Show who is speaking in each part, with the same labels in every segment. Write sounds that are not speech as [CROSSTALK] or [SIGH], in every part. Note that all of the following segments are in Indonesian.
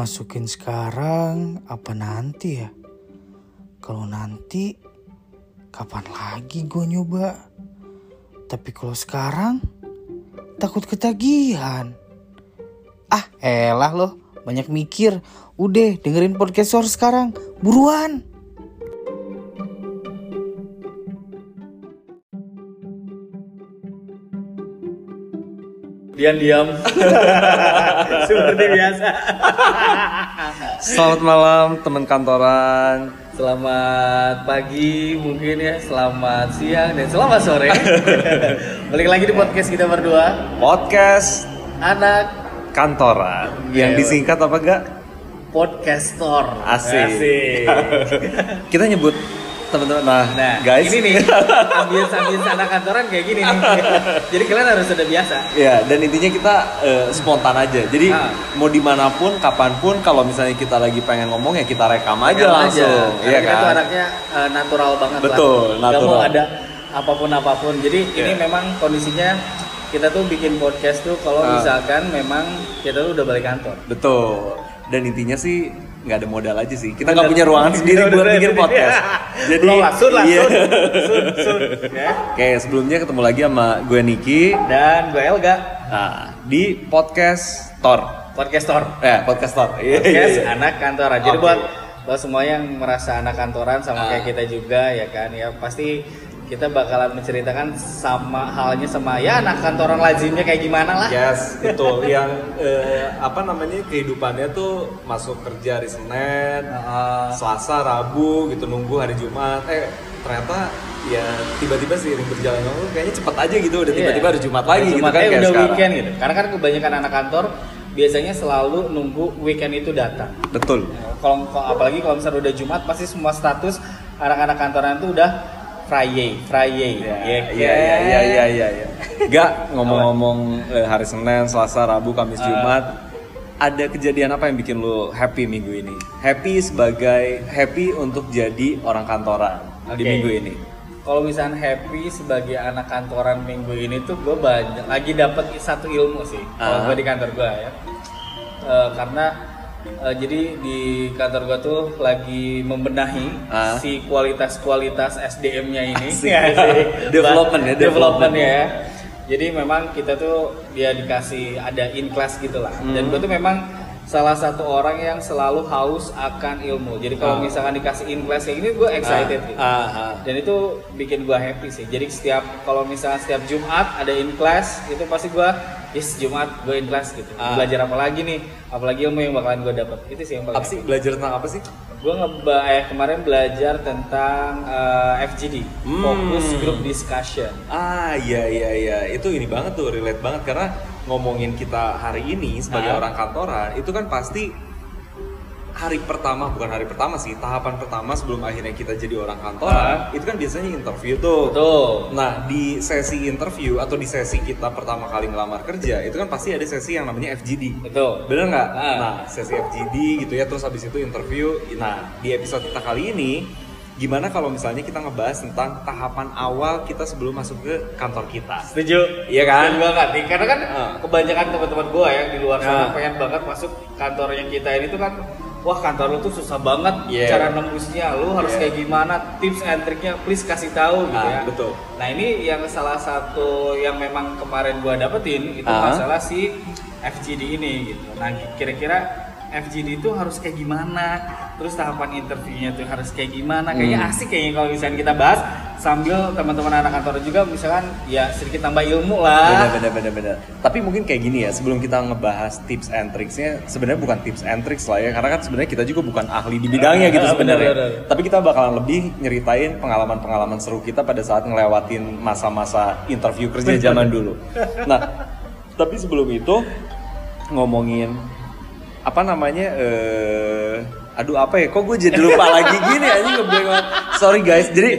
Speaker 1: Masukin sekarang apa nanti ya? Kalau nanti kapan lagi gue nyoba? Tapi kalau sekarang takut ketagihan. Ah elah loh banyak mikir. Udah dengerin podcast sekarang. Buruan.
Speaker 2: Diam-diam. [LAUGHS] Seperti biasa.
Speaker 3: Selamat malam teman kantoran.
Speaker 2: Selamat pagi mungkin ya, selamat siang dan selamat sore. [LAUGHS] Balik lagi di podcast kita berdua.
Speaker 3: Podcast
Speaker 2: Anak
Speaker 3: kantoran yang disingkat apa enggak?
Speaker 2: podcaster.
Speaker 3: Asik. [LAUGHS] Kita nyebut teman-teman nah,
Speaker 2: Nah,
Speaker 3: guys.
Speaker 2: ini nih ambience ambience anak kantoran kayak gini nih. [LAUGHS] Jadi kalian harus sudah biasa.
Speaker 3: Ya, dan intinya kita eh, spontan aja. Jadi
Speaker 2: Ah.
Speaker 3: mau di mana pun, kapan pun, kalau misalnya kita lagi pengen ngomong ya kita rekam aja
Speaker 2: Rekam
Speaker 3: langsung,
Speaker 2: Karena
Speaker 3: iya
Speaker 2: kita tuh
Speaker 3: kan?
Speaker 2: anaknya eh, natural banget
Speaker 3: Betul,
Speaker 2: lah. Gak mau
Speaker 3: natural.
Speaker 2: ada apa pun apa pun. Jadi ini
Speaker 3: Iya.
Speaker 2: memang kondisinya kita tuh bikin podcast tuh kalau
Speaker 3: Ah.
Speaker 2: misalkan memang kita tuh udah balik kantor.
Speaker 3: Betul. Dan intinya sih nggak ada modal aja sih. Kita nggak punya ruangan sendiri buat bikin podcast. [LAUGHS] Jadi
Speaker 2: Belum lah, [LAUGHS] sun lah,
Speaker 3: iya.
Speaker 2: sun. Ya.
Speaker 3: Oke, sebelumnya ketemu lagi sama gue Niki.
Speaker 2: Dan gue Elga,
Speaker 3: Nah, di podcast Tor.
Speaker 2: podcaster.
Speaker 3: Eh, podcast Tor. Iya, iya,
Speaker 2: Podcast
Speaker 3: iya.
Speaker 2: anak kantoran. Jadi
Speaker 3: Oke.
Speaker 2: buat buat semua yang merasa anak kantoran sama
Speaker 3: Ah.
Speaker 2: kayak kita juga ya kan ya pasti kita bakalan menceritakan sama halnya sama ya anak kantoran lazimnya kayak gimana lah.
Speaker 3: Yes, betul. [LAUGHS] Yang eh, apa namanya kehidupannya tuh masuk kerja hari Senin,
Speaker 2: Ah.
Speaker 3: Selasa, Rabu gitu nunggu hari Jumat. Eh ternyata ya tiba-tiba seiring berjalan waktu kayaknya cepet aja gitu udah
Speaker 2: Iya.
Speaker 3: tiba-tiba hari Jumat lagi
Speaker 2: Hari
Speaker 3: gitu
Speaker 2: Jumat,
Speaker 3: kan
Speaker 2: eh,
Speaker 3: kayak
Speaker 2: udah
Speaker 3: sekarang.
Speaker 2: weekend gitu. Karena kan kebanyakan anak kantor biasanya selalu nunggu weekend itu datang.
Speaker 3: Betul.
Speaker 2: Kalau- apalagi kalau misalnya udah Jumat pasti semua status anak-anak kantoran itu udah Friday, Friday.
Speaker 3: Iya,
Speaker 2: Ya
Speaker 3: iya, iya, iya, iya, iya, iya. Gak ngomong-ngomong eh, hari Senin, Selasa, Rabu, Kamis,
Speaker 2: Ah.
Speaker 3: Jumat. Ada kejadian apa yang bikin lo happy minggu ini? Happy sebagai happy untuk jadi orang kantoran di
Speaker 2: Oke.
Speaker 3: minggu ini.
Speaker 2: Kalau misalnya happy sebagai anak kantoran minggu ini tuh gue banyak lagi dapat satu ilmu sih kalau
Speaker 3: Ah.
Speaker 2: gue di kantor gue ya. Eh, karena eh, jadi di kantor gue tuh lagi membenahi
Speaker 3: Ah.
Speaker 2: si kualitas-kualitas SDM-nya ini.
Speaker 3: Asik. [LAUGHS] Development ya,
Speaker 2: development
Speaker 3: development.
Speaker 2: ya. Jadi memang kita tuh dia dikasih ada in class gitu lah. Dan
Speaker 3: Hmm.
Speaker 2: gue tuh memang salah satu orang yang selalu haus akan ilmu. Jadi kalau
Speaker 3: Ah.
Speaker 2: misalkan dikasih in class kayak gini gue excited gitu
Speaker 3: Ah, ah.
Speaker 2: dan itu bikin gua happy sih jadi setiap kalau misalnya setiap Jumat ada in class itu pasti gua yes Jumat gue in class gitu.
Speaker 3: Ah.
Speaker 2: belajar apa lagi nih? Apalagi ilmu yang bakalan gue dapat itu sih yang paling
Speaker 3: Apa sih? belajar tentang apa sih?
Speaker 2: gue ngeba eh, kemarin belajar tentang eh, FGD
Speaker 3: Hmm.
Speaker 2: Focus Group Discussion.
Speaker 3: Ah iya iya iya. Itu ini banget tuh relate banget. Karena ngomongin kita hari ini sebagai
Speaker 2: Ah.
Speaker 3: orang kantoran itu kan pasti hari pertama bukan hari pertama sih tahapan pertama sebelum akhirnya kita jadi orang kantoran itu kan biasanya interview tuh.
Speaker 2: betul
Speaker 3: Nah di sesi interview atau di sesi kita pertama kali ngelamar kerja itu kan pasti ada sesi yang namanya FGD.
Speaker 2: betul
Speaker 3: Bener nggak?
Speaker 2: Ah.
Speaker 3: Nah, sesi FGD gitu ya, terus habis itu interview. Nah, di episode kita kali ini, gimana kalau misalnya kita ngebahas tentang tahapan awal kita sebelum masuk ke kantor kita?
Speaker 2: setuju
Speaker 3: Iya kan?
Speaker 2: Setuju banget nih karena kan
Speaker 3: Ah.
Speaker 2: kebanyakan teman-teman gua yang di luar sana
Speaker 3: Ah.
Speaker 2: pengen banget masuk kantor yang kita ini tuh kan wah kantor lu tuh susah banget
Speaker 3: Yeah.
Speaker 2: cara nembusnya lu harus
Speaker 3: Yeah.
Speaker 2: kayak gimana tips and triknya please kasih tahu gitu
Speaker 3: Ah,
Speaker 2: ya
Speaker 3: betul.
Speaker 2: nah ini yang salah satu yang memang kemarin gua dapetin itu
Speaker 3: Ah.
Speaker 2: masalah si FGD ini gitu nah kira-kira FGD itu harus kayak gimana terus tahapan interviewnya tuh harus kayak gimana kayaknya
Speaker 3: Hmm.
Speaker 2: asik kayaknya kalau misalnya kita bahas sambil teman-teman anak kantor juga misalkan ya sedikit tambah ilmu lah
Speaker 3: bener, bener, bener. Tapi mungkin kayak gini ya, sebelum kita ngebahas tips and tricksnya, sebenarnya bukan tips and tricks lah ya, karena kan sebenarnya kita juga bukan ahli di bidangnya gitu sebenarnya. Tapi kita bakalan lebih nyeritain pengalaman-pengalaman seru kita pada saat ngelewatin masa-masa interview kerja zaman dulu. Nah, tapi sebelum itu ngomongin apa namanya eh aduh apa ya? Kok gue jadi lupa lagi gini? Aja ngeblank sorry guys. Jadi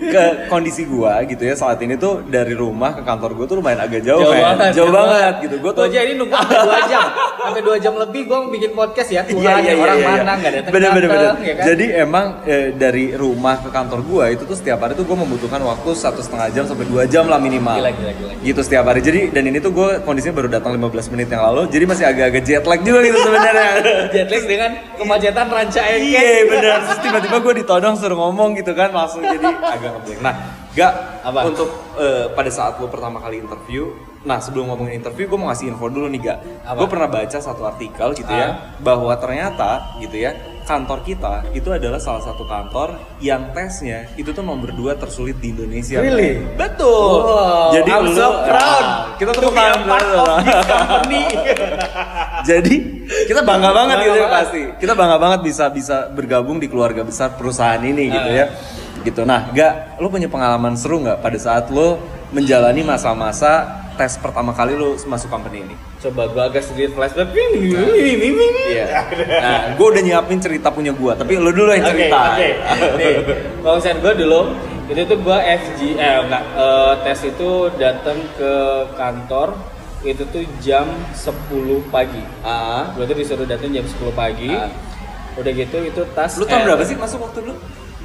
Speaker 3: ke kondisi gua gitu ya saat ini tuh dari rumah ke kantor gua tuh lumayan agak jauh,
Speaker 2: Jauh
Speaker 3: men.
Speaker 2: banget,
Speaker 3: jauh banget gitu. Gua
Speaker 2: Gua
Speaker 3: tuh
Speaker 2: aja ini nunggu sampai 2 jam. Sampai 2 jam lebih gua bikin podcast ya. Tuhan, orang mana enggak datang ya kan?
Speaker 3: Jadi emang eh, dari rumah ke kantor gua itu tuh setiap hari tuh gua membutuhkan waktu satu setengah jam sampai dua jam lah minimal.
Speaker 2: Gila, gila, gila.
Speaker 3: Gitu setiap hari. Jadi dan ini tuh gua kondisinya baru datang 15 menit yang lalu. Jadi masih agak-agak jet lag juga gitu sebenarnya. [LAUGHS]
Speaker 2: jet lag dengan kemacetan ranca ekek.
Speaker 3: Iya benar. Terus tiba-tiba gue ditodong suruh ngomong gitu kan langsung jadi agak [LAUGHS] ngeblank. Nah, gak
Speaker 2: Apa?
Speaker 3: untuk eh, pada saat gue pertama kali interview. Nah sebelum ngomongin interview gue mau ngasih info dulu nih gak.
Speaker 2: Apa?
Speaker 3: Gue pernah baca satu artikel gitu ya
Speaker 2: Ah.
Speaker 3: bahwa ternyata gitu ya kantor kita itu adalah salah satu kantor yang tesnya itu tuh nomor dua tersulit di Indonesia.
Speaker 2: Really?
Speaker 3: Betul.
Speaker 2: Wow,
Speaker 3: Jadi
Speaker 2: I'm
Speaker 3: lu-
Speaker 2: so proud
Speaker 3: Ah, kita
Speaker 2: part of this company. [LAUGHS]
Speaker 3: Jadi kita bangga banget gitu ya pasti. Kita bangga banget bisa bisa bergabung di keluarga besar perusahaan ini gitu
Speaker 2: Ah.
Speaker 3: ya. Gitu. Nah, gak lo punya pengalaman seru nggak pada saat lo menjalani masa-masa tes pertama kali lo masuk company ini?
Speaker 2: Coba gua agak sedikit flashback. Ini, ini, ini, ini.
Speaker 3: Iya. Nah, gue udah nyiapin cerita punya gue, tapi lo dulu yang
Speaker 2: Oke,
Speaker 3: cerita.
Speaker 2: oke. Nih, kalau misalnya gue dulu, itu tuh gue FG, eh enggak, eh, tes itu datang ke kantor, itu tuh jam 10 pagi.
Speaker 3: Ah,
Speaker 2: Gue tuh disuruh datang jam 10 pagi.
Speaker 3: Ah.
Speaker 2: Udah gitu itu tas.
Speaker 3: lo tahun
Speaker 2: eh,
Speaker 3: berapa sih masuk waktu dulu?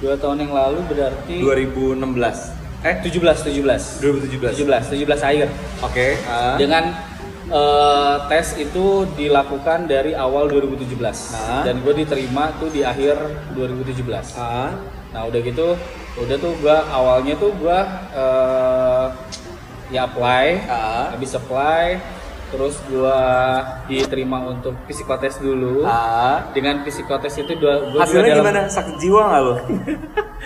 Speaker 2: Dua tahun yang lalu berarti
Speaker 3: 2016. Eh,
Speaker 2: 17, 17.
Speaker 3: 2017.
Speaker 2: 17, 17 akhir.
Speaker 3: Oke. Ah.
Speaker 2: Dengan eh, tes itu dilakukan dari awal 2017
Speaker 3: Ah.
Speaker 2: dan gue diterima tuh di akhir 2017.
Speaker 3: Ah.
Speaker 2: Nah udah gitu, udah tuh gue awalnya tuh gue eh, ya apply,
Speaker 3: Ah.
Speaker 2: habis apply, terus gue diterima untuk psikotes dulu.
Speaker 3: Ah.
Speaker 2: Dengan psikotes itu dua, gua
Speaker 3: Hasilnya
Speaker 2: dalam-
Speaker 3: gimana? Sakit jiwa nggak lo?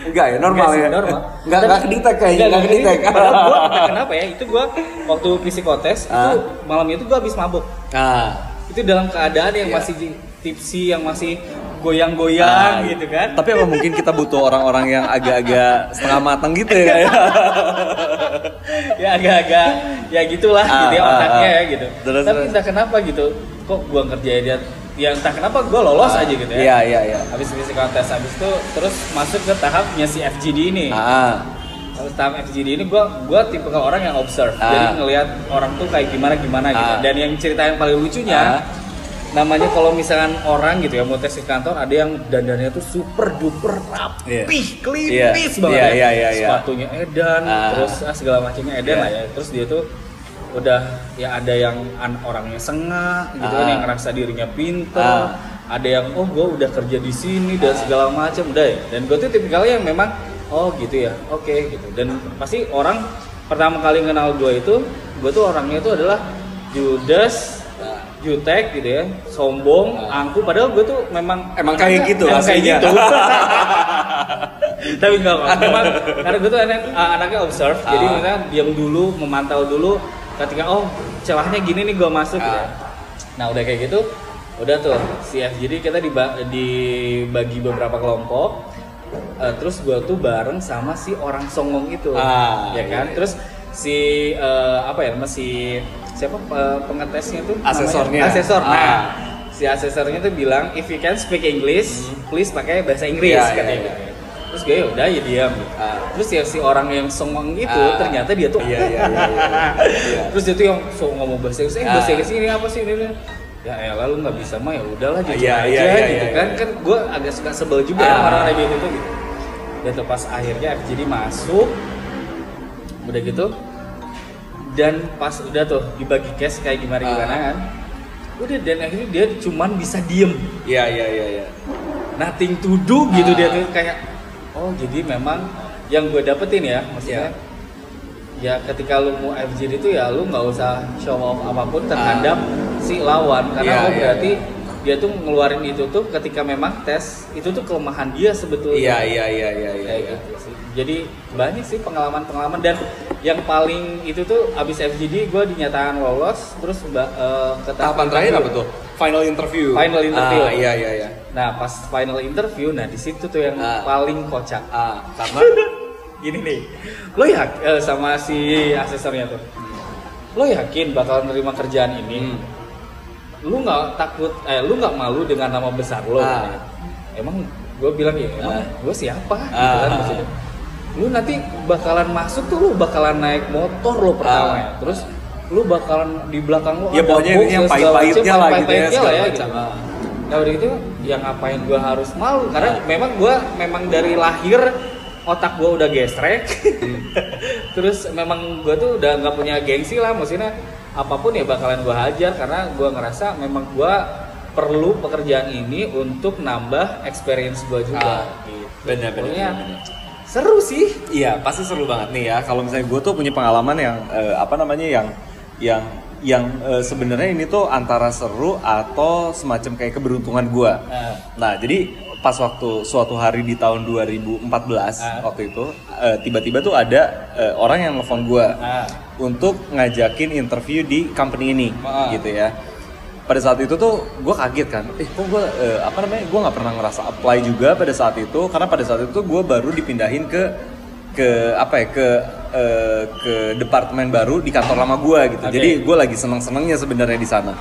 Speaker 3: Enggak [LAUGHS] ya, normal
Speaker 2: Enggak
Speaker 3: ya.
Speaker 2: normal. [LAUGHS]
Speaker 3: Enggak enggak kedetek kayaknya,
Speaker 2: Enggak,
Speaker 3: enggak kedetek.
Speaker 2: Padahal gua [LAUGHS] kenapa ya, itu gua waktu psikotes itu
Speaker 3: Ah.
Speaker 2: malam itu gua habis mabuk.
Speaker 3: Nah,
Speaker 2: Itu dalam keadaan yang
Speaker 3: Iya.
Speaker 2: masih tipsi, yang masih goyang-goyang
Speaker 3: Ah,
Speaker 2: gitu kan.
Speaker 3: Tapi apa mungkin kita butuh orang-orang yang agak-agak setengah matang gitu ya? [LAUGHS]
Speaker 2: ya agak-agak ya gitulah
Speaker 3: Ah,
Speaker 2: gitu ya
Speaker 3: ah,
Speaker 2: otaknya
Speaker 3: ah.
Speaker 2: ya gitu.
Speaker 3: Terus,
Speaker 2: Tapi
Speaker 3: terus.
Speaker 2: entah kenapa gitu, kok gua ngerjain dia ya entah kenapa gua lolos aja gitu ya.
Speaker 3: Iya, iya, iya.
Speaker 2: Habis psikotes habis itu terus masuk ke tahapnya si FGD ini.
Speaker 3: Ah,
Speaker 2: Kalau tahap FGD ini gua gua tipe orang yang observe.
Speaker 3: Ah.
Speaker 2: Jadi ngelihat orang tuh kayak gimana gimana gitu.
Speaker 3: Ah.
Speaker 2: Dan yang cerita yang paling lucunya
Speaker 3: Ah.
Speaker 2: Namanya kalau misalkan orang gitu ya mau tes di kantor ada yang dandannya tuh super duper
Speaker 3: Iya.
Speaker 2: rapih, klimis
Speaker 3: Iya.
Speaker 2: banget
Speaker 3: Iya,
Speaker 2: ya.
Speaker 3: iya, iya, iya.
Speaker 2: Sepatunya edan,
Speaker 3: Ah.
Speaker 2: terus ah, segala macamnya edan
Speaker 3: Iya.
Speaker 2: lah ya. Terus dia tuh udah ya ada yang an- orangnya sengak gitu kan
Speaker 3: Ah.
Speaker 2: yang ngerasa dirinya pinter.
Speaker 3: Ah.
Speaker 2: Ada yang oh gue udah kerja di sini dan segala macam udah ya. Dan gue tuh tipikalnya yang memang oh gitu ya, oke gitu. Dan pasti orang pertama kali kenal gue itu, gue tuh orangnya itu adalah judes, jutek gitu ya, sombong, angku. Padahal gue tuh memang
Speaker 3: Emang kayak gitu
Speaker 2: emang kayak gitu. [LAUGHS] Tapi enggak kok. Memang [LAUGHS] karena gue tuh anak, ah, anaknya observe, jadi
Speaker 3: Ah.
Speaker 2: misalnya diam dulu, memantau dulu. Ketika oh celahnya gini nih gue masuk gitu. ya.
Speaker 3: Ah.
Speaker 2: Nah udah kayak gitu, udah tuh si FGD kita diba- dibagi beberapa kelompok. Eh, terus gue tuh bareng sama si orang songong itu,
Speaker 3: Ah,
Speaker 2: ya kan?
Speaker 3: iya.
Speaker 2: Terus si eh, apa ya, masih siapa eh, pengetesnya tuh?
Speaker 3: Asesornya.
Speaker 2: Asesor. Nah,
Speaker 3: Ah.
Speaker 2: si asesornya tuh bilang if you can speak English, please pakai bahasa Inggris
Speaker 3: Iya, iya,
Speaker 2: katanya.
Speaker 3: iya.
Speaker 2: gitu. Terus gue udah ya diam.
Speaker 3: Ah.
Speaker 2: Terus ya si orang yang songong itu
Speaker 3: Ah.
Speaker 2: ternyata dia tuh
Speaker 3: Iya, iya, iya, iya, iya. [LAUGHS]
Speaker 2: Terus dia tuh yang so ngomong bahasa Inggris, eh
Speaker 3: Ah.
Speaker 2: bahasa Inggris ini apa sih ini? ini?" Ya elah lu nggak bisa mah ya udahlah jujur
Speaker 3: Iya,
Speaker 2: aja
Speaker 3: iya, iya,
Speaker 2: gitu
Speaker 3: iya,
Speaker 2: kan.
Speaker 3: iya.
Speaker 2: Kan gue agak suka sebel juga ya
Speaker 3: Ah.
Speaker 2: orang-orang kayak gitu gitu. Dan pas akhirnya FGD masuk, udah gitu, dan pas udah tuh dibagi cash kayak gimana gimana
Speaker 3: Ah.
Speaker 2: kan, udah dan akhirnya dia cuman bisa diem,
Speaker 3: Iya, iya, iya, iya.
Speaker 2: nothing to do gitu
Speaker 3: Ah.
Speaker 2: dia tuh kayak, oh jadi memang yang gue dapetin ya, maksudnya
Speaker 3: Iya.
Speaker 2: ya ketika lu mau FGD itu ya lu nggak usah show off apa pun terhadap si lawan karena
Speaker 3: Iya,
Speaker 2: oh
Speaker 3: iya,
Speaker 2: berarti dia tuh ngeluarin itu tuh ketika memang tes itu tuh kelemahan dia sebetulnya
Speaker 3: Iya, iya, iya, iya, iya.
Speaker 2: kayak
Speaker 3: iya.
Speaker 2: gitu sih jadi banyak sih pengalaman-pengalaman dan yang paling itu tuh abis FGD gue dinyatakan lolos terus mbak eh, ke tahap
Speaker 3: Tahapan terakhir apa tuh? Final interview.
Speaker 2: Final interview.
Speaker 3: Ah, iya, iya, iya.
Speaker 2: nah pas final interview nah di situ tuh yang
Speaker 3: Ah.
Speaker 2: paling kocak
Speaker 3: Ah, karena [LAUGHS]
Speaker 2: gini nih lo ya sama si asesornya tuh lo yakin bakal nerima kerjaan ini
Speaker 3: Hmm.
Speaker 2: lu nggak takut eh lu nggak malu dengan nama besar lo
Speaker 3: Ah.
Speaker 2: emang gue bilang ya emang
Speaker 3: Ah.
Speaker 2: gue siapa gitu
Speaker 3: Ah.
Speaker 2: kan maksudnya lu nanti bakalan masuk tuh lu bakalan naik motor lo pertama
Speaker 3: Ah.
Speaker 2: ya. terus lu bakalan di belakang lu
Speaker 3: Ya,
Speaker 2: ada
Speaker 3: pokoknya
Speaker 2: box
Speaker 3: yang
Speaker 2: dan segala
Speaker 3: pahit-pahitnya lah gitu ya,
Speaker 2: lah ya, gitu.
Speaker 3: Ah.
Speaker 2: Nah udah gitu, ya ngapain gua harus malu? Karena memang gua memang dari lahir otak gua udah gesrek.
Speaker 3: Hmm. [LAUGHS]
Speaker 2: Terus memang gua tuh udah nggak punya gengsi lah, maksudnya apa pun ya bakalan gua hajar karena gua ngerasa memang gua perlu pekerjaan ini untuk nambah experience gua juga.
Speaker 3: Ah,
Speaker 2: gitu.
Speaker 3: benar, benar.
Speaker 2: Seru sih.
Speaker 3: Iya, pasti seru banget nih ya. Kalau misalnya gue tuh punya pengalaman yang eh, apa namanya yang yang yang eh, sebenarnya ini tuh antara seru atau semacam kayak keberuntungan gue.
Speaker 2: Nah.
Speaker 3: Nah, jadi pas waktu suatu hari di tahun 2014
Speaker 2: Ah.
Speaker 3: waktu itu eh, tiba-tiba tuh ada eh, orang yang nelfon gue
Speaker 2: Ah.
Speaker 3: untuk ngajakin interview di company ini,
Speaker 2: Ah.
Speaker 3: gitu ya. Pada saat itu tuh gue kaget kan, eh kok gue apa namanya gue nggak pernah ngerasa apply juga pada saat itu karena pada saat itu gue baru dipindahin ke ke apa ya ke eh, ke departemen baru di kantor lama gue gitu.
Speaker 2: Oke.
Speaker 3: Jadi gue lagi seneng senengnya sebenarnya di sana.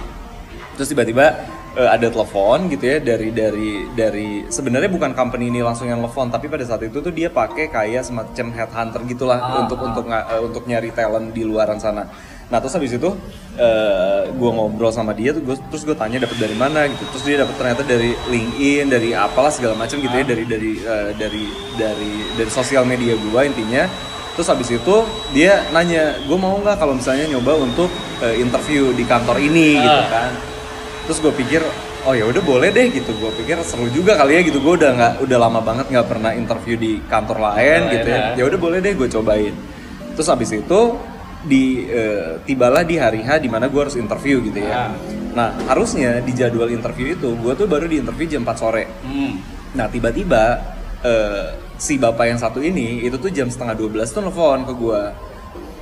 Speaker 3: Terus tiba-tiba eh, ada telepon gitu ya dari dari dari sebenarnya bukan company ini langsung yang telepon tapi pada saat itu tuh dia pakai kayak semacam headhunter gitulah
Speaker 2: Ah,
Speaker 3: untuk untuk nga- eh, untuk nyari talent di luaran sana. Nah terus habis itu eh gue ngobrol sama dia tuh gua- terus gue tanya dapat dari mana gitu. Terus dia dapat ternyata dari LinkedIn dari apalah segala macam gitu ya dari dari eh, dari dari dari sosial media gue intinya. Terus habis itu dia nanya gue mau nggak kalau misalnya nyoba untuk eh, interview di kantor ini gitu
Speaker 2: Ah.
Speaker 3: kan terus gue pikir oh ya udah boleh deh gitu gue pikir seru juga kali ya gitu gue udah nggak udah lama banget nggak pernah interview di kantor lain
Speaker 2: Lain,
Speaker 3: gitu ya
Speaker 2: ya.
Speaker 3: ya udah boleh deh gue cobain terus habis itu di eh, tibalah di hari H di mana gue harus interview gitu ya
Speaker 2: Ah.
Speaker 3: nah harusnya di jadwal interview itu gue tuh baru di interview jam 4 sore
Speaker 2: Hmm.
Speaker 3: Nah tiba-tiba eh, si bapak yang satu ini itu tuh jam setengah 12 tuh nelfon ke gua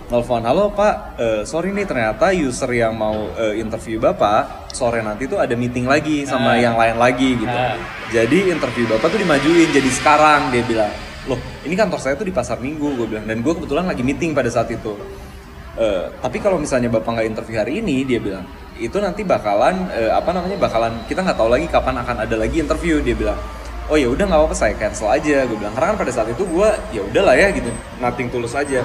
Speaker 3: Nelfon, halo pak, eh, sorry nih ternyata user yang mau eh, interview bapak sore nanti tuh ada meeting lagi sama
Speaker 2: Ah.
Speaker 3: yang lain lagi gitu.
Speaker 2: Ah.
Speaker 3: Jadi interview bapak tuh dimajuin jadi sekarang dia bilang, loh ini kantor saya tuh di pasar minggu gue bilang dan gue kebetulan lagi meeting pada saat itu. Eh, tapi kalau misalnya bapak nggak interview hari ini dia bilang itu nanti bakalan eh, apa namanya bakalan kita nggak tahu lagi kapan akan ada lagi interview. Dia bilang oh ya udah nggak apa-apa saya cancel aja. Gue bilang karena kan pada saat itu gue ya udahlah ya gitu. Nothing tulus aja.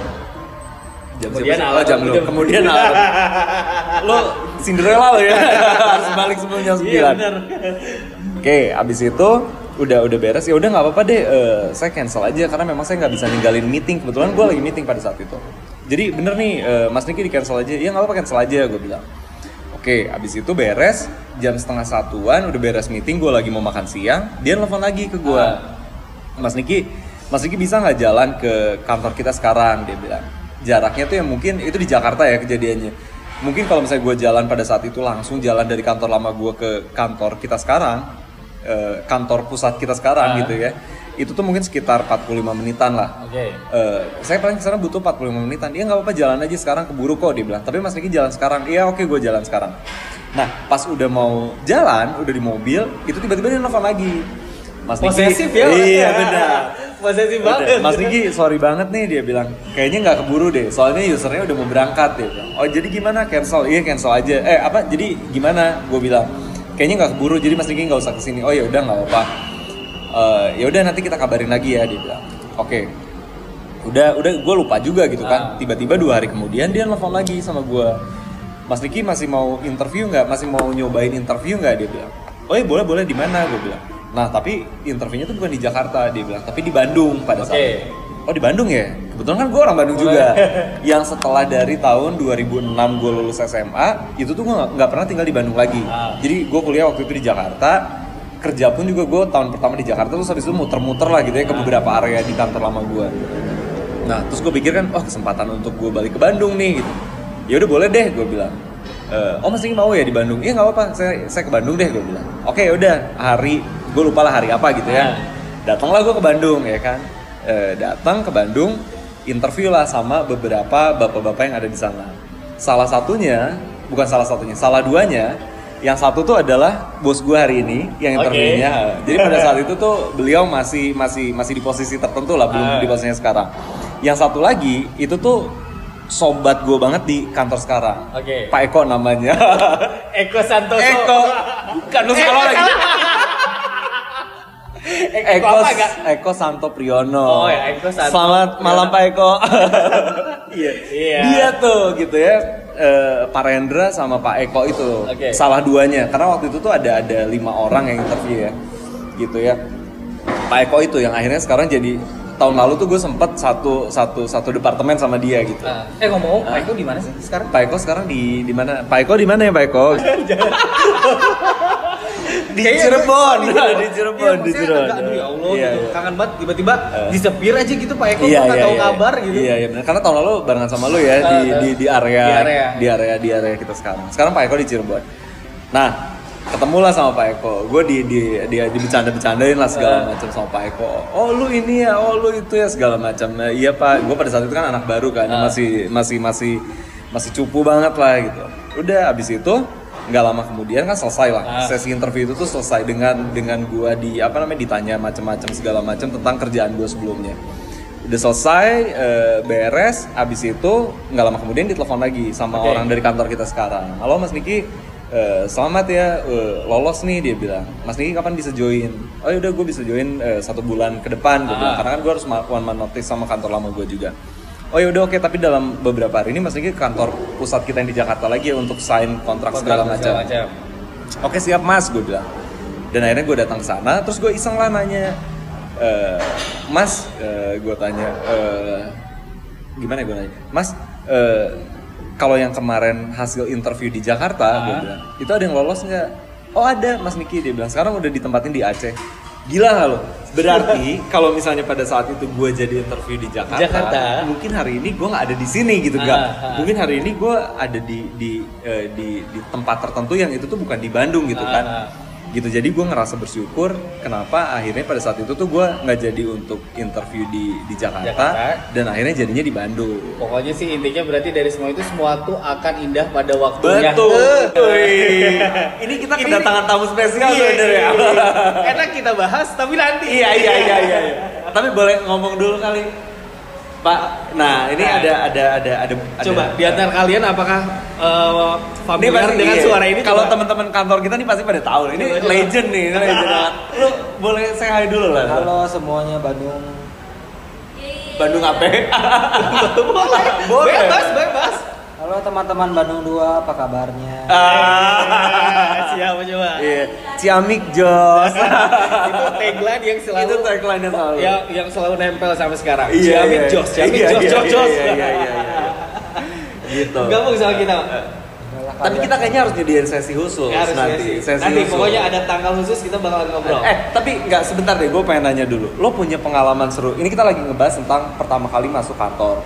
Speaker 3: Jam
Speaker 2: Kemudian
Speaker 3: siapa sih?
Speaker 2: alarm,
Speaker 3: Oh, jam lu kemudian- [LAUGHS] alarm lo Cinderella lo ya? [LAUGHS] Harus balik sebelum jam
Speaker 2: Iya
Speaker 3: 9
Speaker 2: benar.
Speaker 3: Oke, abis itu udah udah beres. Ya udah nggak apa-apa deh, eh, saya cancel aja karena memang saya nggak bisa ninggalin meeting. Kebetulan gue lagi meeting pada saat itu. Jadi bener nih, eh, Mas Niki di cancel aja. Iya nggak apa-apa cancel aja, gue bilang. Oke, abis itu beres jam setengah satuan, udah beres meeting, gue lagi mau makan siang, dia nelfon lagi ke gue. Mas Niki, Mas Niki bisa nggak jalan ke kantor kita sekarang? Dia bilang. Jaraknya tuh yang mungkin itu di Jakarta ya kejadiannya. Mungkin kalau misalnya gue jalan pada saat itu langsung jalan dari kantor lama gue ke kantor kita sekarang, eh, kantor pusat kita sekarang
Speaker 2: Ah.
Speaker 3: gitu ya, itu tuh mungkin sekitar 45 menitan lah.
Speaker 2: Oke.
Speaker 3: Eh, saya paling ke sana butuh 45 menitan. Iya nggak apa-apa jalan aja sekarang keburu kok dia bilang. Tapi Mas Niki jalan sekarang. Iya oke gue jalan sekarang. Nah pas udah mau jalan, udah di mobil, itu tiba-tiba dia nelfon lagi. Mas Niki,
Speaker 2: Posesif ya.
Speaker 3: Iya benar.
Speaker 2: Posesif banget.
Speaker 3: Mas Niki sorry banget nih dia bilang kayaknya nggak keburu deh soalnya usernya udah mau berangkat dia bilang oh jadi gimana cancel iya cancel aja eh apa jadi gimana gue bilang kayaknya nggak keburu jadi Mas Niki nggak usah ke sini oh ya udah nggak apa-apa Eh, ya udah nanti kita kabarin lagi ya dia bilang. Oke. Udah udah gue lupa juga gitu kan.
Speaker 2: Ah.
Speaker 3: tiba-tiba dua hari kemudian dia nelfon lagi sama gue Mas Niki masih mau interview nggak? Masih mau nyobain interview nggak? Dia bilang. Oh iya boleh boleh. Di mana? Gue bilang. Nah tapi interviewnya tuh bukan di Jakarta dia bilang. Tapi di Bandung pada saat
Speaker 2: Oke.
Speaker 3: itu. Oh di Bandung ya? Kebetulan kan gue orang Bandung juga. [LAUGHS] Yang setelah dari tahun 2006 gue lulus SMA itu tuh gue nggak nggak pernah tinggal di Bandung lagi.
Speaker 2: Ah.
Speaker 3: jadi gue kuliah waktu itu di Jakarta kerja pun juga gue tahun pertama di Jakarta terus habis itu muter-muter lah gitu ya ke beberapa area di kantor lama gue Nah, terus gue pikir kan, oh kesempatan untuk gue balik ke Bandung nih gitu. Ya udah boleh deh, gue bilang. "Eh, oh masih mau ya di Bandung? Iya nggak apa-apa, saya saya ke Bandung deh, gue bilang. Oke, ya udah hari, gue lupa lah hari apa gitu ya.
Speaker 2: Ah.
Speaker 3: Datanglah gue ke Bandung ya kan. Eh, datang ke Bandung, interview lah sama beberapa bapak-bapak yang ada di sana. Salah satunya, bukan salah satunya, salah duanya. Yang satu tuh adalah bos gue hari ini yang interviewnya. Jadi pada saat itu tuh beliau masih masih masih di posisi tertentu lah, belum
Speaker 2: Ah.
Speaker 3: di posisinya sekarang. Yang satu lagi itu tuh sobat gue banget di kantor sekarang.
Speaker 2: Oke.
Speaker 3: Pak Eko namanya. [LAUGHS]
Speaker 2: Eko Santoso.
Speaker 3: Eko. Bukan lu sekolah lagi.
Speaker 2: Eko
Speaker 3: Eko,
Speaker 2: apa?
Speaker 3: Eko Santo Priyono.
Speaker 2: Oh, ya, Eko Santo
Speaker 3: Selamat malam Pak Eko. [LAUGHS] Iya.
Speaker 2: Iya.
Speaker 3: Dia tuh gitu ya. eh, Pak Rendra sama Pak Eko itu
Speaker 2: Oke.
Speaker 3: salah duanya karena waktu itu tuh ada ada lima orang yang interview ya gitu ya Pak Eko itu yang akhirnya sekarang jadi tahun lalu tuh gue sempet satu satu satu departemen sama dia gitu
Speaker 2: Ah, eh ngomong, Pak Eko di mana sih sekarang?
Speaker 3: Pak Eko sekarang di di mana? Pak Eko di mana ya Pak Eko? [LAUGHS] di Cirebon,
Speaker 2: gue-
Speaker 3: di Cirebon,
Speaker 2: Iya,
Speaker 3: di Cirebon.
Speaker 2: Aduh ya Allah,
Speaker 3: Iya,
Speaker 2: gitu.
Speaker 3: iya.
Speaker 2: kangen banget tiba-tiba
Speaker 3: Eh.
Speaker 2: disepir aja gitu Pak Eko,
Speaker 3: Iya, iya,
Speaker 2: tahu
Speaker 3: iya.
Speaker 2: kabar gitu.
Speaker 3: Iya, iya benar. Karena tahun lalu barengan sama lu ya di, di di area
Speaker 2: di area.
Speaker 3: di area di area kita sekarang. Sekarang Pak Eko di Cirebon. Nah, ketemulah sama Pak Eko. Gue di di dia dibicanda-bicandain lah segala macam sama Pak Eko. Oh lu ini ya, oh lu itu ya segala macam. Nah, iya Pak, gue pada saat itu kan anak baru kan,
Speaker 2: Eh.
Speaker 3: masih masih masih masih cupu banget lah gitu. Udah abis itu nggak lama kemudian kan selesai lah
Speaker 2: Ah.
Speaker 3: sesi interview itu tuh selesai dengan dengan gua di apa namanya ditanya macam-macam segala macam tentang kerjaan gua sebelumnya udah selesai eh, beres abis itu nggak lama kemudian ditelepon lagi sama
Speaker 2: Oke.
Speaker 3: orang dari kantor kita sekarang halo mas Niki eh, selamat ya eh, lolos nih dia bilang mas Niki kapan bisa join oh udah gue bisa join eh, satu bulan ke depan bilang.
Speaker 2: Ah.
Speaker 3: karena kan gue harus one man notice sama kantor lama gue juga oh ya udah oke tapi dalam beberapa hari ini mas ke kantor pusat kita yang di Jakarta lagi ya untuk sign kontrak, segala macam Oke siap mas, gue bilang. Dan akhirnya gue datang ke sana, terus gue iseng lah nanya, "Eh, Mas, gue tanya, eh, gimana gue nanya, Mas, eh, kalau yang kemarin hasil interview di Jakarta, gue
Speaker 2: Ah.
Speaker 3: bilang, itu ada yang lolos nggak? Oh ada, Mas Niki dia bilang. Sekarang udah ditempatin di Aceh. Gila nggak lo? Berarti kalau misalnya pada saat itu gue jadi interview di Jakarta,
Speaker 2: Jakarta.
Speaker 3: mungkin hari ini gue nggak ada di sini gitu
Speaker 2: Ah,
Speaker 3: gak?
Speaker 2: ah.
Speaker 3: Mungkin hari ini gue ada di di eh, di di tempat tertentu yang itu tuh bukan di Bandung gitu
Speaker 2: Ah,
Speaker 3: kan
Speaker 2: ah.
Speaker 3: Gitu jadi gue ngerasa bersyukur kenapa akhirnya pada saat itu tuh gue nggak jadi untuk interview di di Jakarta,
Speaker 2: Jakarta.
Speaker 3: dan akhirnya jadinya di Bandung
Speaker 2: Pokoknya sih intinya berarti dari semua itu semua tuh akan indah pada waktunya.
Speaker 3: betul [LAUGHS] ini kita
Speaker 2: Ini-
Speaker 3: kedatangan tamu spesial
Speaker 2: Iya,
Speaker 3: sebenarnya
Speaker 2: iya, iya. Enak kita bahas tapi nanti.
Speaker 3: iya iya iya iya iya. tapi boleh ngomong dulu kali Pak nah ini
Speaker 2: Nah.
Speaker 3: ada ada ada ada
Speaker 2: Coba
Speaker 3: ada-
Speaker 2: di antara kalian apakah eh,
Speaker 3: Ini
Speaker 2: familiar
Speaker 3: pasti
Speaker 2: dengan
Speaker 3: iya.
Speaker 2: suara ini?
Speaker 3: Kalau
Speaker 2: Coba.
Speaker 3: teman-teman kantor kita nih pasti pada tahu. Ini
Speaker 2: Coba, coba.
Speaker 3: legend nih, ini legend [LAUGHS] banget. Lu boleh say hi dulu lah.
Speaker 1: Halo semuanya Bandung.
Speaker 3: Bandung apa?
Speaker 2: boleh, [LAUGHS]
Speaker 3: Boleh.
Speaker 2: bebas, bebas.
Speaker 1: Halo teman-teman Bandung 2, apa kabarnya?
Speaker 3: Ah.
Speaker 2: Siapa coba?
Speaker 3: Iya, Ciamik Jos. [LAUGHS]
Speaker 2: itu tagline yang selalu
Speaker 3: Itu tagline-nya selalu.
Speaker 2: yang yang selalu nempel sampai sekarang.
Speaker 3: Iya,
Speaker 2: Ciamik
Speaker 3: iya.
Speaker 2: Jos, Ciamik
Speaker 3: Iya,
Speaker 2: Jos,
Speaker 3: iya,
Speaker 2: Jos,
Speaker 3: iya,
Speaker 2: Jos.
Speaker 3: Iya, iya, iya, iya. Gitu.
Speaker 2: Gabung sama kita.
Speaker 3: Tapi kita kayaknya harus nyediain sesi khusus
Speaker 2: Ya, harus
Speaker 3: nanti.
Speaker 2: sesi.
Speaker 3: Sesi
Speaker 2: Nanti
Speaker 3: khusus.
Speaker 2: pokoknya ada tanggal khusus kita bakalan ngobrol.
Speaker 3: Eh, tapi nggak sebentar deh, gue pengen nanya dulu. Lo punya pengalaman seru? Ini kita lagi ngebahas tentang pertama kali masuk kantor.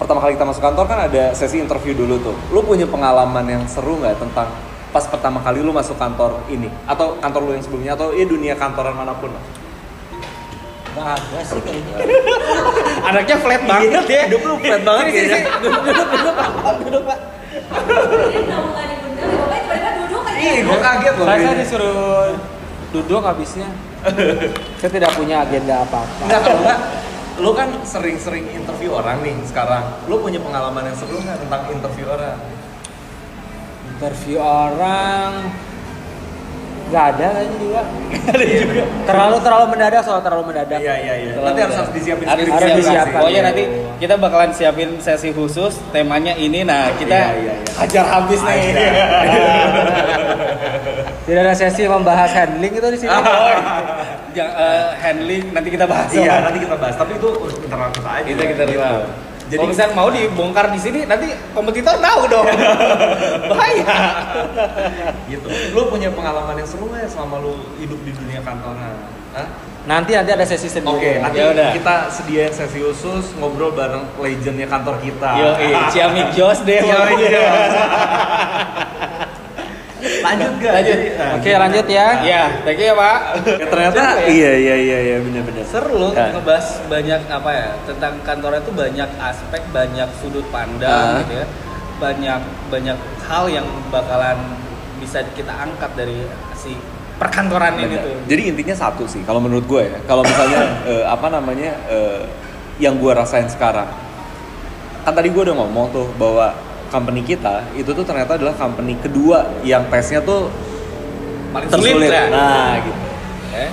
Speaker 3: Pertama kali kita masuk kantor kan ada sesi interview dulu tuh. Lo punya pengalaman yang seru nggak tentang pas pertama kali lo masuk kantor ini? Atau kantor lo yang sebelumnya? Atau ya dunia kantoran mana pun lah?
Speaker 1: Nggak ada sih kayaknya. [LAUGHS]
Speaker 2: Anaknya flat banget ya.
Speaker 3: Hidup lu flat banget
Speaker 2: sini,
Speaker 3: kayaknya.
Speaker 2: sini. Duduk, duduk, duduk, Pak. Duduk,
Speaker 4: ya.
Speaker 3: Ih, gue kaget loh.
Speaker 1: Saya, disuruh duduk habisnya. [LAUGHS] saya tidak punya agenda apa-apa.
Speaker 3: Enggak, kalau enggak, lo kan sering-sering interview orang nih sekarang. Lo punya pengalaman yang seru nggak tentang interview orang?
Speaker 1: Interview orang nggak ada kayaknya juga. Terlalu terlalu mendadak soal terlalu mendadak.
Speaker 3: Iya, iya, iya. Nanti harus harus disiapin
Speaker 2: Harus
Speaker 1: harus
Speaker 3: juga
Speaker 1: disiapkan.
Speaker 3: sih.
Speaker 2: Pokoknya
Speaker 1: Iya.
Speaker 2: nanti kita bakalan siapin sesi khusus, temanya ini. Nah, kita
Speaker 3: Iya, iya, iya.
Speaker 2: hajar habis nih.
Speaker 1: Tidak ada sesi membahas handling itu di sini.
Speaker 2: Jangan eh, handling nanti kita bahas.
Speaker 3: Iya, nanti kita bahas. Tapi itu internal kita aja.
Speaker 2: Kita kita
Speaker 3: Gitu. Jadi
Speaker 2: Kalau misalnya mau dibongkar di sini, nanti kompetitor tahu dong. [LAUGHS] Bahaya.
Speaker 3: gitu. Lu punya pengalaman yang seru nggak ya selama lu hidup di dunia kantoran? Hah?
Speaker 1: Nanti nanti ada sesi sendiri.
Speaker 3: Oke, nanti
Speaker 2: Ya udah.
Speaker 3: kita sediain sesi khusus ngobrol bareng legendnya kantor kita.
Speaker 2: Yo, eh, Ciamik Jos deh.
Speaker 3: Ciamik. Jos. [LAUGHS] Lanjut gak?
Speaker 2: Lanjut.
Speaker 3: Nah,
Speaker 1: Oke lanjut ya.
Speaker 2: Ya, thank you ya Pak.
Speaker 3: ya, ternyata
Speaker 2: ya?
Speaker 3: iya iya iya iya benar-benar.
Speaker 2: Seru loh
Speaker 3: Ya.
Speaker 2: ngebahas banyak apa ya tentang kantornya itu banyak aspek, banyak sudut pandang
Speaker 3: Ah.
Speaker 2: gitu ya. Banyak banyak hal yang bakalan bisa kita angkat dari si perkantoran ini tuh.
Speaker 3: Jadi intinya satu sih, kalau menurut gue ya, kalau misalnya [COUGHS] eh, apa namanya eh, yang gue rasain sekarang, kan tadi gue udah ngomong tuh bahwa company kita itu tuh ternyata adalah company kedua yang tesnya tuh
Speaker 2: Paling
Speaker 3: tersulit.
Speaker 2: sulit ya.
Speaker 3: Nah gitu.
Speaker 2: Eh?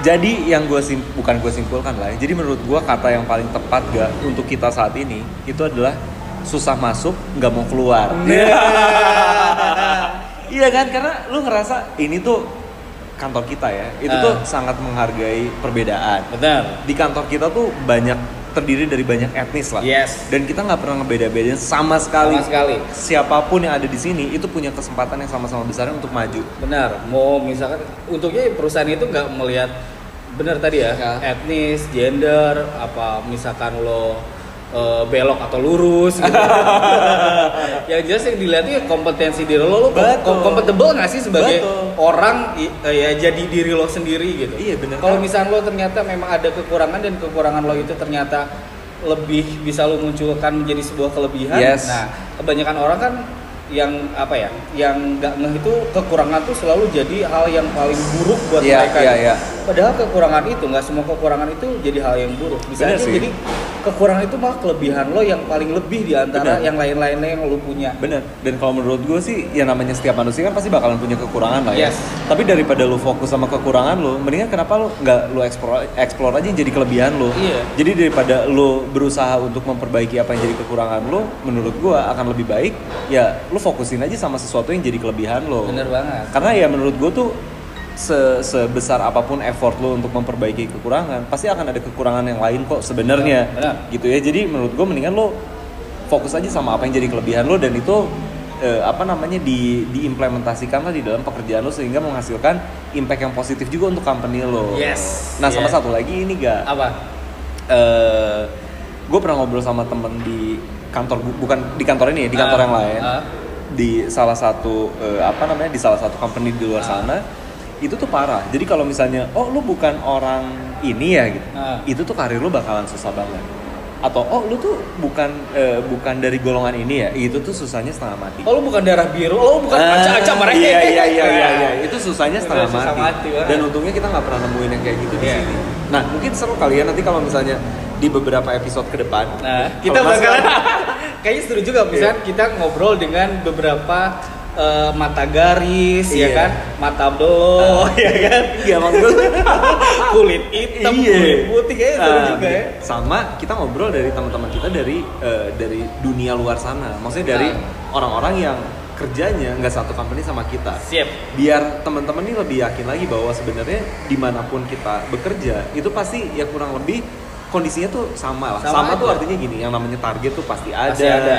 Speaker 3: Jadi yang gue sim bukan gue simpulkan lah. ya. Jadi menurut gue kata yang paling tepat gak untuk kita saat ini itu adalah susah masuk, nggak mau keluar. [LAUGHS] Iya kan? Karena lu ngerasa ini tuh kantor kita ya. Itu
Speaker 2: Ah.
Speaker 3: tuh sangat menghargai perbedaan.
Speaker 2: Benar.
Speaker 3: Di kantor kita tuh banyak terdiri dari banyak etnis lah.
Speaker 2: Yes.
Speaker 3: Dan kita nggak pernah ngebeda-bedain sama sekali.
Speaker 2: Sama sekali.
Speaker 3: Siapa pun yang ada di sini itu punya kesempatan yang sama-sama besar untuk maju.
Speaker 2: Benar. Mau misalkan untuknya perusahaan itu nggak melihat benar tadi ya,
Speaker 3: Ya.
Speaker 2: etnis, gender, apa misalkan lo eh, belok atau lurus gitu. [LAUGHS] yang jelas yang dilihat itu ya kompetensi diri lo, lo
Speaker 3: Betul.
Speaker 2: kom- compatible nggak sih sebagai
Speaker 3: Betul.
Speaker 2: orang eh, ya jadi diri lo sendiri gitu.
Speaker 3: Iya, bener.
Speaker 2: Kalau misalnya lo ternyata memang ada kekurangan dan kekurangan lo itu ternyata lebih bisa lo munculkan menjadi sebuah kelebihan.
Speaker 3: Yes.
Speaker 2: Nah, kebanyakan orang kan yang apa ya, yang nggak ngeh itu kekurangan tuh selalu jadi hal yang paling buruk buat
Speaker 3: Iya,
Speaker 2: mereka.
Speaker 3: iya,
Speaker 2: gitu.
Speaker 3: iya.
Speaker 2: Padahal kekurangan itu nggak semua kekurangan itu jadi hal yang buruk. Bisa
Speaker 3: Bener
Speaker 2: aja
Speaker 3: sih.
Speaker 2: jadi kekurangan itu malah kelebihan lo yang paling lebih di antara
Speaker 3: Bener.
Speaker 2: yang lain-lainnya yang lo punya.
Speaker 3: Bener. Dan kalau menurut gue sih, ya namanya setiap manusia kan pasti bakalan punya kekurangan lah ya.
Speaker 2: Yes.
Speaker 3: Tapi daripada lu fokus sama kekurangan lu, mendingan kenapa lu nggak lu explore, explore aja yang jadi kelebihan lu.
Speaker 2: Iya.
Speaker 3: Jadi daripada lu berusaha untuk memperbaiki apa yang jadi kekurangan lu, menurut gue akan lebih baik ya lu fokusin aja sama sesuatu yang jadi kelebihan lu.
Speaker 2: Bener banget.
Speaker 3: Karena ya menurut gue tuh se- sebesar apa pun effort lo untuk memperbaiki kekurangan, pasti akan ada kekurangan yang lain kok sebenarnya.
Speaker 2: Benar.
Speaker 3: Gitu ya. Jadi menurut gue mendingan lo fokus aja sama apa yang jadi kelebihan lo dan itu eh, apa namanya di diimplementasikan lah di dalam pekerjaan lo sehingga menghasilkan impact yang positif juga untuk company lo.
Speaker 2: Yes.
Speaker 3: Nah, sama
Speaker 2: Yeah.
Speaker 3: satu lagi ini gak
Speaker 2: Apa?
Speaker 3: eh gue pernah ngobrol sama temen di kantor bu- bukan di kantor ini ya, di kantor
Speaker 2: Ah,
Speaker 3: yang lain
Speaker 2: ah.
Speaker 3: di salah satu eh, apa namanya di salah satu company di luar
Speaker 2: Ah.
Speaker 3: sana itu tuh parah jadi kalau misalnya oh lu bukan orang ini ya gitu
Speaker 2: Ah.
Speaker 3: itu tuh karir lu bakalan susah banget atau oh lu tuh bukan eh, bukan dari golongan ini ya itu tuh susahnya setengah mati
Speaker 2: Oh, lo bukan darah biru, lo bukan
Speaker 3: Ah,
Speaker 2: kaca-kaca mereka.
Speaker 3: Iya iya iya iya, iya. [LAUGHS] itu susahnya setengah
Speaker 2: susah
Speaker 3: mati.
Speaker 2: mati banget.
Speaker 3: Dan untungnya kita nggak pernah nemuin yang kayak gitu di
Speaker 2: Iya.
Speaker 3: sini. Nah mungkin seru kali ya nanti kalau misalnya di beberapa episode ke depan.
Speaker 2: Nah, kita bakalan [LAUGHS] kayaknya seru juga misalnya
Speaker 3: Iya.
Speaker 2: kita ngobrol dengan beberapa eh, mata garis ya
Speaker 3: Iya.
Speaker 2: kan, mata belo ya kan,
Speaker 3: Iya maksud [LAUGHS]
Speaker 2: kulit hitam,
Speaker 3: Iya.
Speaker 2: kulit putih kayaknya seru
Speaker 3: Nah,
Speaker 2: juga ya.
Speaker 3: Sama kita ngobrol dari teman-teman kita dari eh, dari dunia luar sana. Maksudnya dari
Speaker 2: Nah.
Speaker 3: orang-orang yang kerjanya nggak satu company sama kita.
Speaker 2: Siap.
Speaker 3: biar teman-teman ini lebih yakin lagi bahwa sebenarnya di mana pun kita bekerja itu pasti ya kurang lebih kondisinya tuh sama lah
Speaker 2: Sama
Speaker 3: sama, tuh artinya gini yang namanya target tuh pasti ada,
Speaker 2: Pasti ada.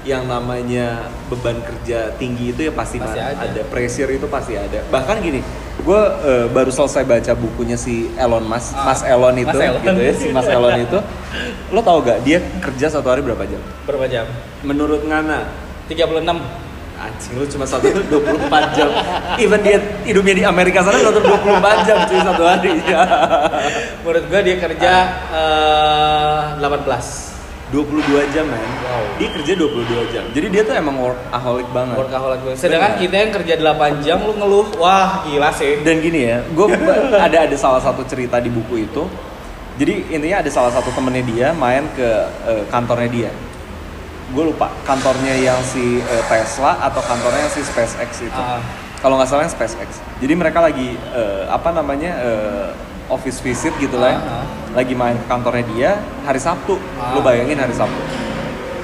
Speaker 3: Yang namanya beban kerja tinggi itu ya pasti,
Speaker 2: Pasti
Speaker 3: ma-
Speaker 2: ada.
Speaker 3: pressure itu pasti ada bahkan gini gue eh, baru selesai baca bukunya si Elon Musk
Speaker 2: Ah,
Speaker 3: Mas Elon itu
Speaker 2: Mas Elon.
Speaker 3: gitu ya si Mas Elon itu lo tau gak dia kerja satu hari berapa jam
Speaker 2: Berapa jam?
Speaker 3: menurut Ngana
Speaker 2: 36.
Speaker 3: Anjing lu cuma satu 24 jam. Even dia hidupnya di Amerika sana satu 24 jam cuy satu hari.
Speaker 2: Menurut gua dia kerja eh, 18.
Speaker 3: 22 jam men.
Speaker 2: Wow.
Speaker 3: Dia kerja 22 jam. Jadi dia tuh emang workaholic banget.
Speaker 2: Workaholic gue. Sedangkan
Speaker 3: Bener.
Speaker 2: kita yang kerja 8 jam lu ngeluh, wah gila sih.
Speaker 3: Dan gini ya, gue ada ada salah satu cerita di buku itu. Jadi intinya ada salah satu temennya dia main ke eh, kantornya dia. Gue lupa kantornya yang si eh, Tesla atau kantornya yang si SpaceX itu.
Speaker 2: Ah.
Speaker 3: Kalau nggak salah yang SpaceX. Jadi mereka lagi eh, apa namanya eh, office visit gitu lah. ya.
Speaker 2: Ah, ah.
Speaker 3: Lagi main ke kantornya dia hari Sabtu.
Speaker 2: Ah.
Speaker 3: Lu bayangin hari Sabtu.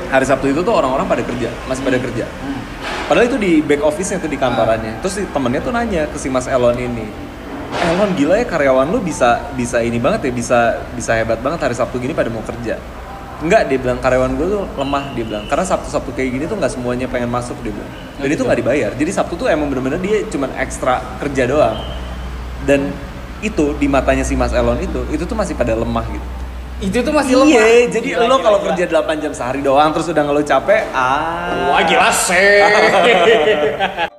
Speaker 3: Hari Sabtu itu tuh orang-orang pada kerja, masih pada kerja.
Speaker 2: Hmm.
Speaker 3: Padahal itu di back office-nya tuh di kantorannya. Terus si temennya tuh nanya ke si Mas Elon ini. Elon gila ya karyawan lu bisa bisa ini banget ya, bisa bisa hebat banget hari Sabtu gini pada mau kerja. Enggak, dia bilang karyawan gue tuh lemah dia bilang. Karena Sabtu-Sabtu kayak gini tuh nggak semuanya pengen masuk dia bilang. Dan itu nggak dibayar. Jadi Sabtu tuh emang bener-bener dia cuman ekstra kerja doang. Dan itu di matanya si Mas Elon itu, itu tuh masih pada lemah gitu.
Speaker 2: Itu tuh masih lemah.
Speaker 3: Iya, jadi
Speaker 2: Gila,
Speaker 3: lo kalau kerja 8 jam sehari doang terus udah ngeluh capek, ah.
Speaker 2: Wah gila sih. [LAUGHS]